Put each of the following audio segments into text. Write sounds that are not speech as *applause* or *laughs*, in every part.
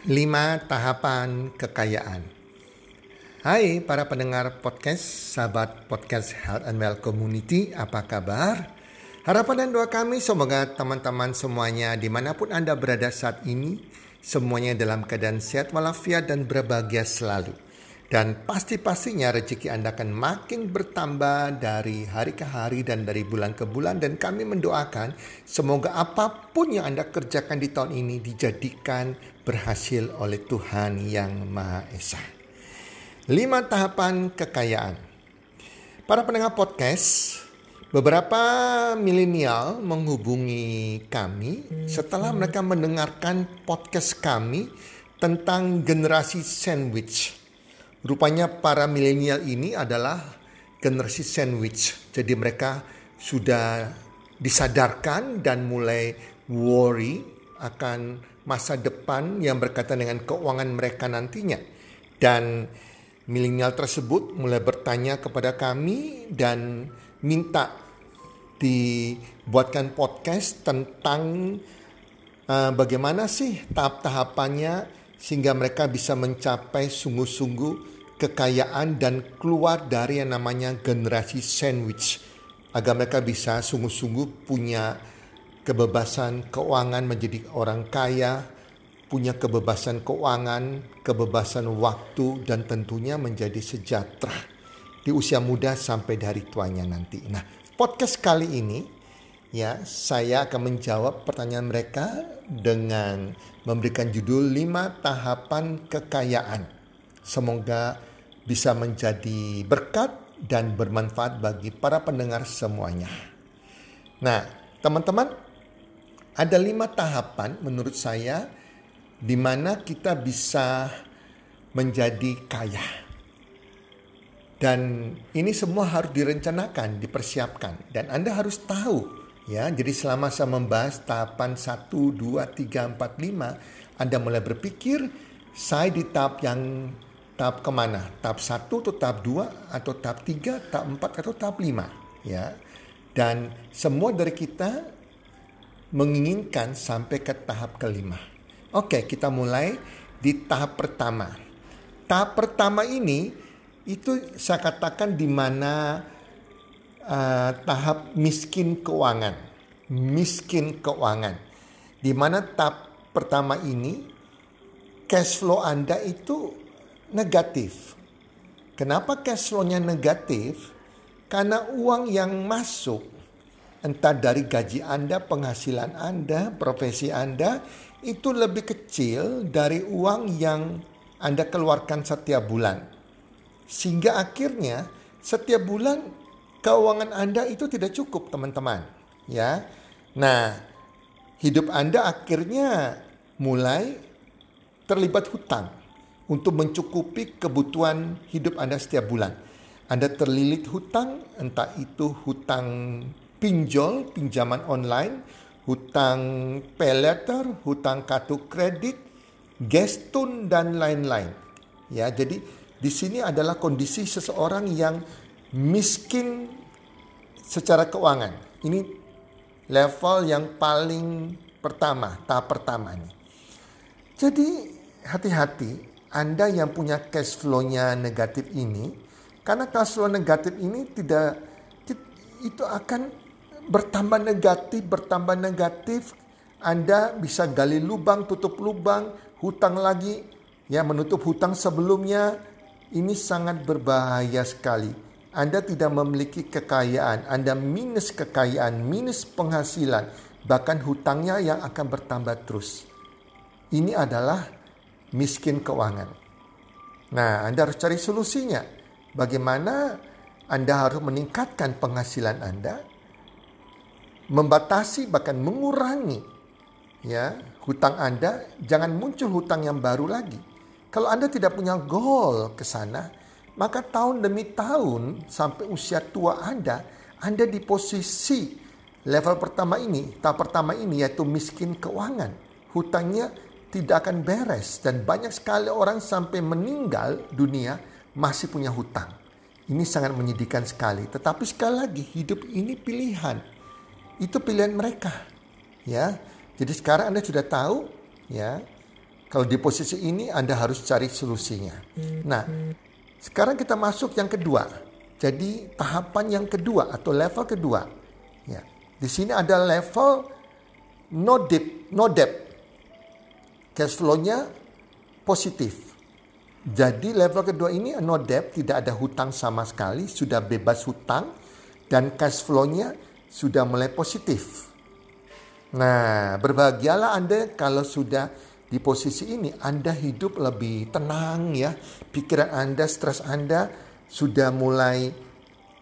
5 tahapan kekayaan. Hai para pendengar podcast, sahabat podcast Health and Well Community, apa kabar? Harapan dan doa kami semoga teman-teman semuanya di mana pun Anda berada saat ini, semuanya dalam keadaan sehat walafiat dan berbahagia selalu. Dan pasti-pastinya rezeki Anda akan makin bertambah dari hari ke hari dan dari bulan ke bulan. Dan kami mendoakan semoga apa pun yang Anda kerjakan di tahun ini dijadikan berhasil oleh Tuhan Yang Maha Esa. Lima tahapan kekayaan. Para pendengar podcast, beberapa milenial menghubungi kami setelah mereka mendengarkan podcast kami tentang generasi sandwich Rupanya para milenial ini adalah generasi sandwich. Jadi mereka sudah disadarkan dan mulai worry akan masa depan yang berkaitan dengan keuangan mereka nantinya. Dan milenial tersebut mulai bertanya kepada kami dan minta dibuatkan podcast tentang uh, bagaimana sih tahap-tahapannya sehingga mereka bisa mencapai sungguh-sungguh kekayaan dan keluar dari yang namanya generasi sandwich agar mereka bisa sungguh-sungguh punya kebebasan keuangan menjadi orang kaya, punya kebebasan keuangan, kebebasan waktu dan tentunya menjadi sejahtera di usia muda sampai dari tuanya nanti. Nah, podcast kali ini ya saya akan menjawab pertanyaan mereka dengan memberikan judul 5 tahapan kekayaan. Semoga bisa menjadi berkat dan bermanfaat bagi para pendengar semuanya. Nah, teman-teman, ada lima tahapan menurut saya di mana kita bisa menjadi kaya. Dan ini semua harus direncanakan, dipersiapkan. Dan Anda harus tahu ya. Jadi selama saya membahas tahapan 1, 2, 3, 4, 5, Anda mulai berpikir saya di tahap yang tahap ke mana? Tahap 1 atau tahap 2 atau tahap 3, tahap 4 atau tahap 5 ya. Dan semua dari kita menginginkan sampai ke tahap kelima. Oke, kita mulai di tahap pertama. Tahap pertama ini itu saya katakan di mana uh, tahap miskin keuangan. Miskin keuangan. Di mana tahap pertama ini cash flow Anda itu negatif. Kenapa cash flow-nya negatif? Karena uang yang masuk entah dari gaji Anda, penghasilan Anda, profesi Anda itu lebih kecil dari uang yang Anda keluarkan setiap bulan. Sehingga akhirnya setiap bulan keuangan Anda itu tidak cukup, teman-teman. Ya. Nah, hidup Anda akhirnya mulai terlibat hutang untuk mencukupi kebutuhan hidup Anda setiap bulan. Anda terlilit hutang, entah itu hutang pinjol, pinjaman online, hutang pay letter, hutang kartu kredit, gestun dan lain-lain. Ya, jadi di sini adalah kondisi seseorang yang miskin secara keuangan. Ini level yang paling pertama, tahap pertama ini. Jadi hati-hati anda yang punya cash flow-nya negatif ini, karena cash flow negatif ini tidak itu akan bertambah negatif, bertambah negatif. Anda bisa gali lubang, tutup lubang, hutang lagi, ya menutup hutang sebelumnya. Ini sangat berbahaya sekali. Anda tidak memiliki kekayaan, Anda minus kekayaan, minus penghasilan, bahkan hutangnya yang akan bertambah terus. Ini adalah miskin keuangan. Nah, Anda harus cari solusinya. Bagaimana Anda harus meningkatkan penghasilan Anda, membatasi bahkan mengurangi ya hutang Anda, jangan muncul hutang yang baru lagi. Kalau Anda tidak punya goal ke sana, maka tahun demi tahun sampai usia tua Anda, Anda di posisi level pertama ini, tahap pertama ini yaitu miskin keuangan. Hutangnya tidak akan beres dan banyak sekali orang sampai meninggal dunia masih punya hutang. Ini sangat menyedihkan sekali. Tetapi sekali lagi hidup ini pilihan. Itu pilihan mereka. Ya. Jadi sekarang Anda sudah tahu ya Kalau di posisi ini Anda harus cari solusinya. Nah, sekarang kita masuk yang kedua. Jadi tahapan yang kedua atau level kedua. Ya. Di sini ada level no debt, no debt. Cash flow-nya positif. Jadi level kedua ini no debt, tidak ada hutang sama sekali, sudah bebas hutang dan cash flow-nya sudah mulai positif. Nah, berbahagialah Anda kalau sudah di posisi ini Anda hidup lebih tenang ya. Pikiran Anda, stres Anda sudah mulai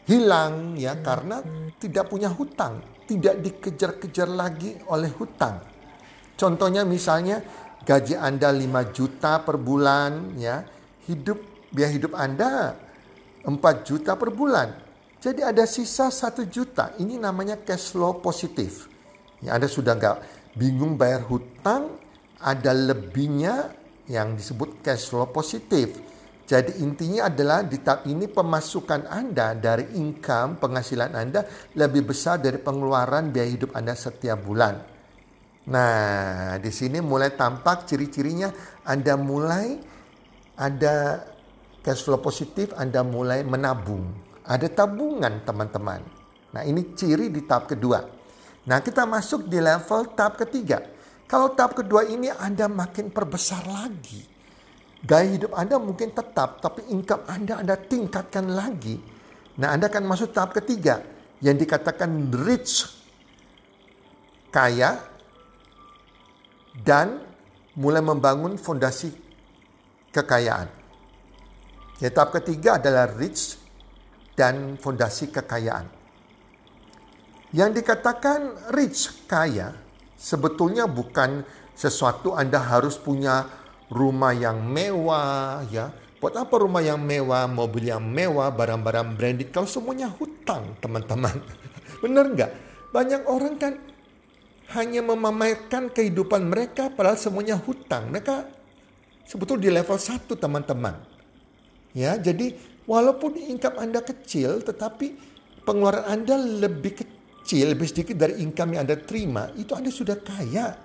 hilang ya karena tidak punya hutang, tidak dikejar-kejar lagi oleh hutang. Contohnya misalnya gaji Anda 5 juta per bulan ya, hidup biaya hidup Anda 4 juta per bulan. Jadi ada sisa 1 juta. Ini namanya cash flow positif. Ya, Anda sudah nggak bingung bayar hutang, ada lebihnya yang disebut cash flow positif. Jadi intinya adalah di tahap ini pemasukan Anda dari income penghasilan Anda lebih besar dari pengeluaran biaya hidup Anda setiap bulan. Nah, di sini mulai tampak ciri-cirinya Anda mulai ada cash flow positif, Anda mulai menabung. Ada tabungan teman-teman. Nah, ini ciri di tahap kedua. Nah, kita masuk di level tahap ketiga kalau tahap kedua ini Anda makin perbesar lagi. Gaya hidup Anda mungkin tetap, tapi income Anda Anda tingkatkan lagi. Nah Anda akan masuk tahap ketiga yang dikatakan rich, kaya, dan mulai membangun fondasi kekayaan. Ya, tahap ketiga adalah rich dan fondasi kekayaan. Yang dikatakan rich, kaya, sebetulnya bukan sesuatu Anda harus punya rumah yang mewah ya. Buat apa rumah yang mewah, mobil yang mewah, barang-barang branded kalau semuanya hutang, teman-teman. *laughs* Benar nggak? Banyak orang kan hanya memamerkan kehidupan mereka padahal semuanya hutang. Mereka sebetulnya di level satu teman-teman. Ya, jadi walaupun income Anda kecil tetapi pengeluaran Anda lebih kecil lebih sedikit dari income yang Anda terima, itu Anda sudah kaya.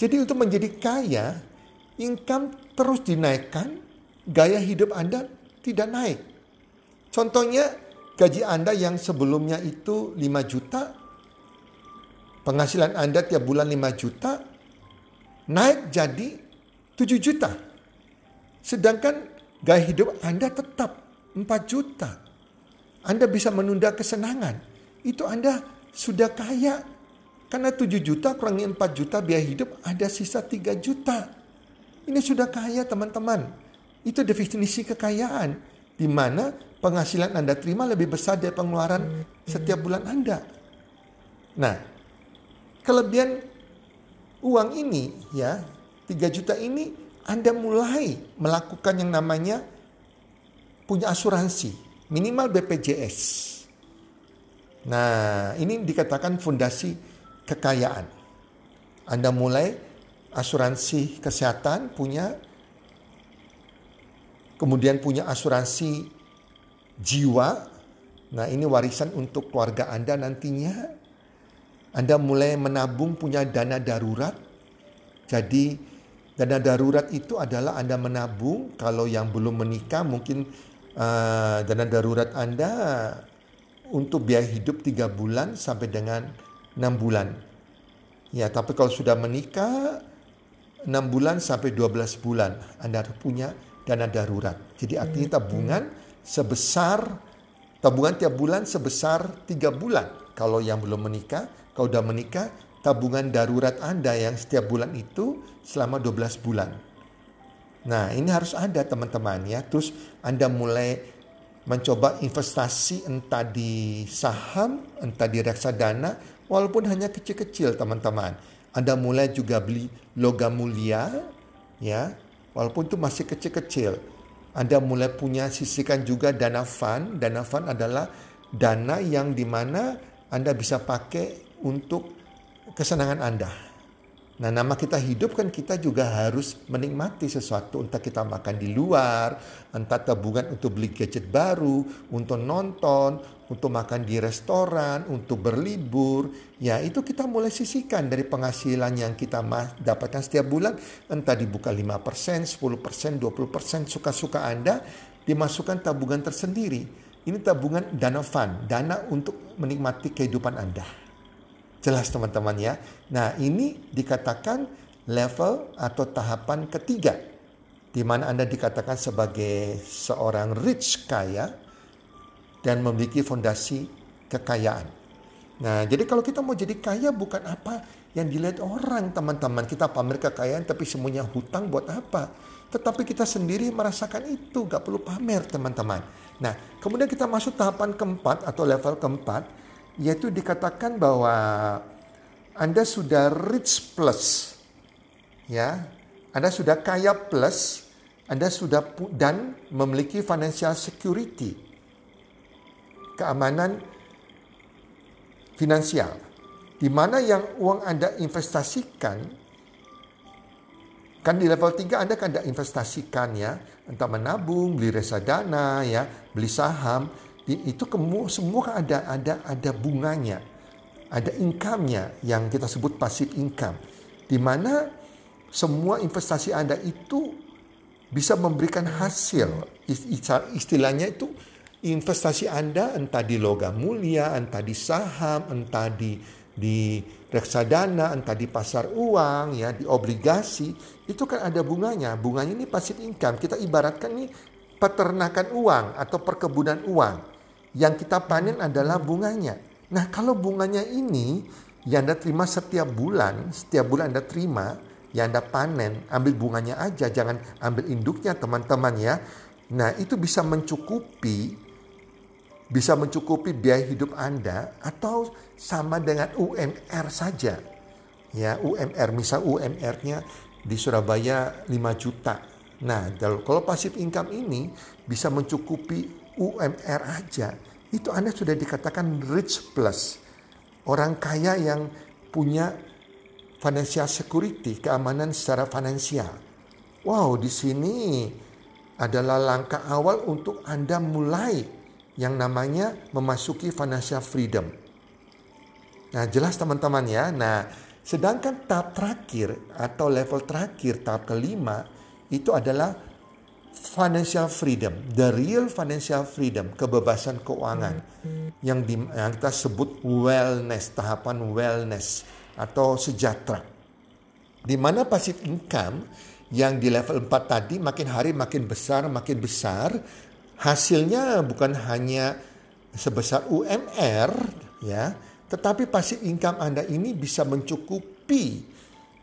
Jadi untuk menjadi kaya, income terus dinaikkan, gaya hidup Anda tidak naik. Contohnya, gaji Anda yang sebelumnya itu 5 juta, penghasilan Anda tiap bulan 5 juta, naik jadi 7 juta. Sedangkan gaya hidup Anda tetap 4 juta. Anda bisa menunda kesenangan itu Anda sudah kaya. Karena 7 juta kurangi 4 juta biaya hidup ada sisa 3 juta. Ini sudah kaya teman-teman. Itu definisi kekayaan. Di mana penghasilan Anda terima lebih besar dari pengeluaran setiap bulan Anda. Nah, kelebihan uang ini ya, 3 juta ini Anda mulai melakukan yang namanya punya asuransi, minimal BPJS. Nah, ini dikatakan fondasi kekayaan. Anda mulai asuransi kesehatan punya, kemudian punya asuransi jiwa. Nah, ini warisan untuk keluarga Anda nantinya. Anda mulai menabung punya dana darurat. Jadi, dana darurat itu adalah Anda menabung kalau yang belum menikah mungkin uh, dana darurat Anda untuk biaya hidup tiga bulan sampai dengan enam bulan. Ya, tapi kalau sudah menikah enam bulan sampai 12 bulan Anda harus punya dana darurat. Jadi artinya hmm. tabungan sebesar tabungan tiap bulan sebesar tiga bulan. Kalau yang belum menikah, kalau sudah menikah, tabungan darurat Anda yang setiap bulan itu selama 12 bulan. Nah, ini harus ada teman-teman ya. Terus Anda mulai mencoba investasi entah di saham, entah di reksadana, walaupun hanya kecil-kecil teman-teman. Anda mulai juga beli logam mulia, ya, walaupun itu masih kecil-kecil. Anda mulai punya sisihkan juga dana fund. Dana fund adalah dana yang di mana Anda bisa pakai untuk kesenangan Anda. Nah, nama kita hidup kan kita juga harus menikmati sesuatu. Entah kita makan di luar, entah tabungan untuk beli gadget baru, untuk nonton, untuk makan di restoran, untuk berlibur. Ya, itu kita mulai sisihkan dari penghasilan yang kita dapatkan setiap bulan. Entah dibuka 5%, 10%, 20%, suka-suka Anda, dimasukkan tabungan tersendiri. Ini tabungan dana fund, dana untuk menikmati kehidupan Anda. Jelas teman-teman ya. Nah ini dikatakan level atau tahapan ketiga. Di mana Anda dikatakan sebagai seorang rich kaya dan memiliki fondasi kekayaan. Nah jadi kalau kita mau jadi kaya bukan apa yang dilihat orang teman-teman. Kita pamer kekayaan tapi semuanya hutang buat apa? Tetapi kita sendiri merasakan itu, gak perlu pamer teman-teman. Nah kemudian kita masuk tahapan keempat atau level keempat yaitu dikatakan bahwa Anda sudah rich plus ya. Anda sudah kaya plus Anda sudah dan memiliki financial security keamanan finansial. Di mana yang uang Anda investasikan kan di level 3 Anda kan ada investasikan ya. Entah menabung beli reksadana ya. Beli saham itu semua kan ada ada ada bunganya, ada income-nya yang kita sebut passive income, di mana semua investasi Anda itu bisa memberikan hasil. Istilahnya itu investasi Anda entah di logam mulia, entah di saham, entah di di reksadana, entah di pasar uang, ya, di obligasi, itu kan ada bunganya. Bunganya ini passive income. Kita ibaratkan ini peternakan uang atau perkebunan uang yang kita panen adalah bunganya. Nah, kalau bunganya ini yang Anda terima setiap bulan, setiap bulan Anda terima, yang Anda panen, ambil bunganya aja, jangan ambil induknya teman-teman ya. Nah, itu bisa mencukupi bisa mencukupi biaya hidup Anda atau sama dengan UMR saja. Ya, UMR misal UMR-nya di Surabaya 5 juta. Nah, kalau pasif income ini bisa mencukupi UMR aja, itu Anda sudah dikatakan rich plus. Orang kaya yang punya financial security, keamanan secara finansial. Wow, di sini adalah langkah awal untuk Anda mulai yang namanya memasuki financial freedom. Nah, jelas teman-teman ya. Nah, sedangkan tahap terakhir atau level terakhir, tahap kelima, itu adalah financial freedom, the real financial freedom, kebebasan keuangan yang, di, yang kita sebut wellness, tahapan wellness atau sejahtera. Di mana passive income yang di level 4 tadi makin hari makin besar, makin besar, hasilnya bukan hanya sebesar UMR ya, tetapi passive income Anda ini bisa mencukupi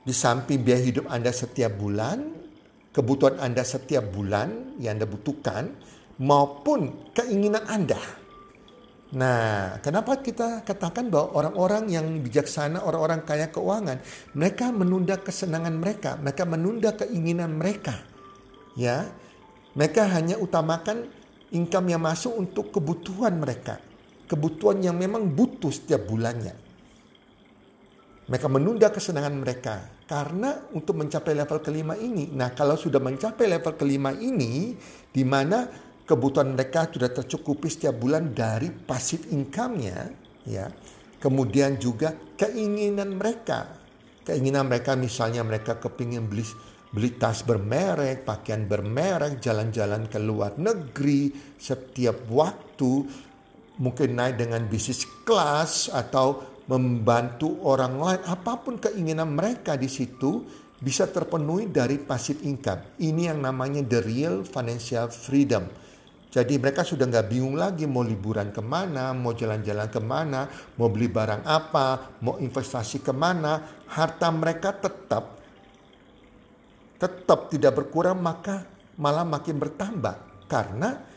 di samping biaya hidup Anda setiap bulan, kebutuhan Anda setiap bulan yang Anda butuhkan maupun keinginan Anda. Nah, kenapa kita katakan bahwa orang-orang yang bijaksana, orang-orang kaya keuangan, mereka menunda kesenangan mereka, mereka menunda keinginan mereka. Ya. Mereka hanya utamakan income yang masuk untuk kebutuhan mereka. Kebutuhan yang memang butuh setiap bulannya. Mereka menunda kesenangan mereka karena untuk mencapai level kelima ini. Nah, kalau sudah mencapai level kelima ini, di mana kebutuhan mereka sudah tercukupi setiap bulan dari passive income-nya, ya. Kemudian juga keinginan mereka. Keinginan mereka misalnya mereka kepingin beli beli tas bermerek, pakaian bermerek, jalan-jalan ke luar negeri setiap waktu, mungkin naik dengan bisnis kelas atau membantu orang lain, apa pun keinginan mereka di situ bisa terpenuhi dari passive income. Ini yang namanya the real financial freedom. Jadi mereka sudah nggak bingung lagi mau liburan ke mana, mau jalan-jalan ke mana, mau beli barang apa, mau investasi ke mana. Harta mereka tetap tetap tidak berkurang maka malah makin bertambah karena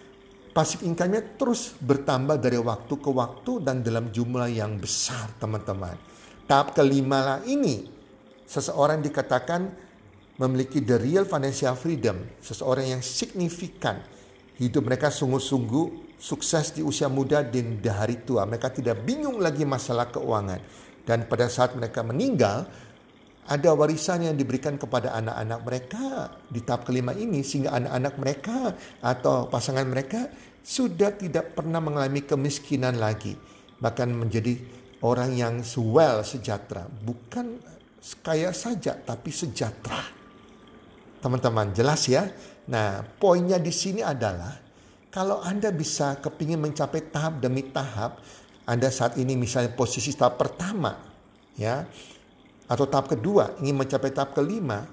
Pasif income-nya terus bertambah dari waktu ke waktu dan dalam jumlah yang besar teman-teman. Tahap kelima lah ini, seseorang dikatakan memiliki the real financial freedom. Seseorang yang signifikan. Hidup mereka sungguh-sungguh sukses di usia muda dan di hari tua. Mereka tidak bingung lagi masalah keuangan. Dan pada saat mereka meninggal, ada warisan yang diberikan kepada anak-anak mereka di tahap kelima ini sehingga anak-anak mereka atau pasangan mereka sudah tidak pernah mengalami kemiskinan lagi bahkan menjadi orang yang well sejahtera. Bukan kaya saja tapi sejahtera. Teman-teman jelas ya? Nah poinnya di sini adalah kalau anda bisa kepingin mencapai tahap demi tahap anda saat ini misalnya posisi tahap pertama ya atau tahap kedua ingin mencapai tahap kelima,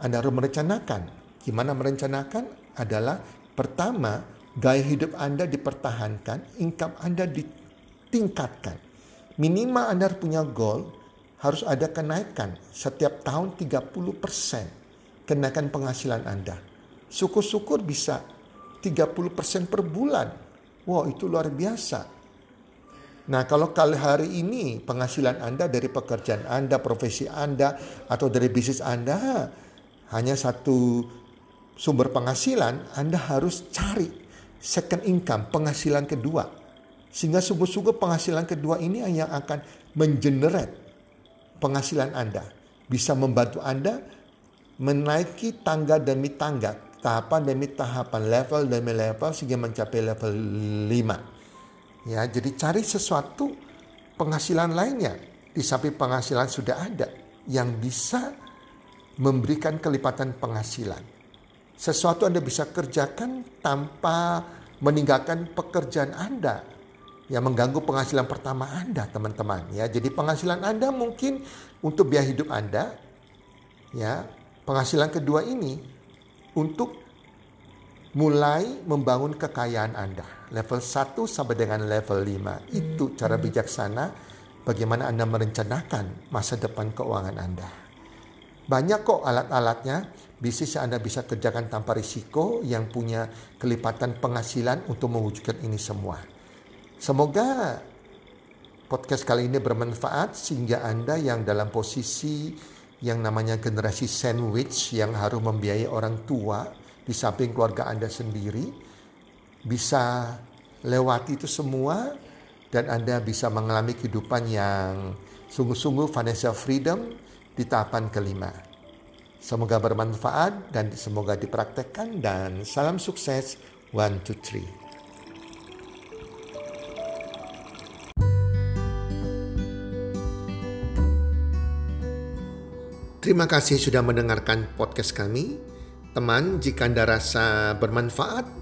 Anda harus merencanakan. Gimana merencanakan? Adalah pertama, gaya hidup Anda dipertahankan, income Anda ditingkatkan. Minimal Anda punya goal, harus ada kenaikan setiap tahun 30% kenaikan penghasilan Anda. Syukur-syukur bisa 30% per bulan. Wow, itu luar biasa. Nah, kalau kali hari ini penghasilan Anda dari pekerjaan Anda, profesi Anda, atau dari bisnis Anda hanya satu sumber penghasilan, Anda harus cari second income, penghasilan kedua. Sehingga sungguh-sungguh penghasilan kedua ini yang akan mengenerate penghasilan Anda. Bisa membantu Anda menaiki tangga demi tangga, tahapan demi tahapan, level demi level sehingga mencapai level 5. Ya, jadi cari sesuatu penghasilan lainnya di samping penghasilan sudah ada yang bisa memberikan kelipatan penghasilan. Sesuatu Anda bisa kerjakan tanpa meninggalkan pekerjaan Anda yang mengganggu penghasilan pertama Anda, teman-teman. Ya, jadi penghasilan Anda mungkin untuk biaya hidup Anda, ya, penghasilan kedua ini untuk mulai membangun kekayaan Anda. Level 1 sampai dengan level 5. Itu cara bijaksana bagaimana Anda merencanakan masa depan keuangan Anda. Banyak kok alat-alatnya, bisnis yang Anda bisa kerjakan tanpa risiko yang punya kelipatan penghasilan untuk mewujudkan ini semua. Semoga podcast kali ini bermanfaat sehingga Anda yang dalam posisi yang namanya generasi sandwich yang harus membiayai orang tua di samping keluarga Anda sendiri bisa lewati itu semua dan Anda bisa mengalami kehidupan yang sungguh-sungguh financial freedom di tahapan kelima. Semoga bermanfaat dan semoga dipraktekkan dan salam sukses one two three. Terima kasih sudah mendengarkan podcast kami. Teman, jika Anda rasa bermanfaat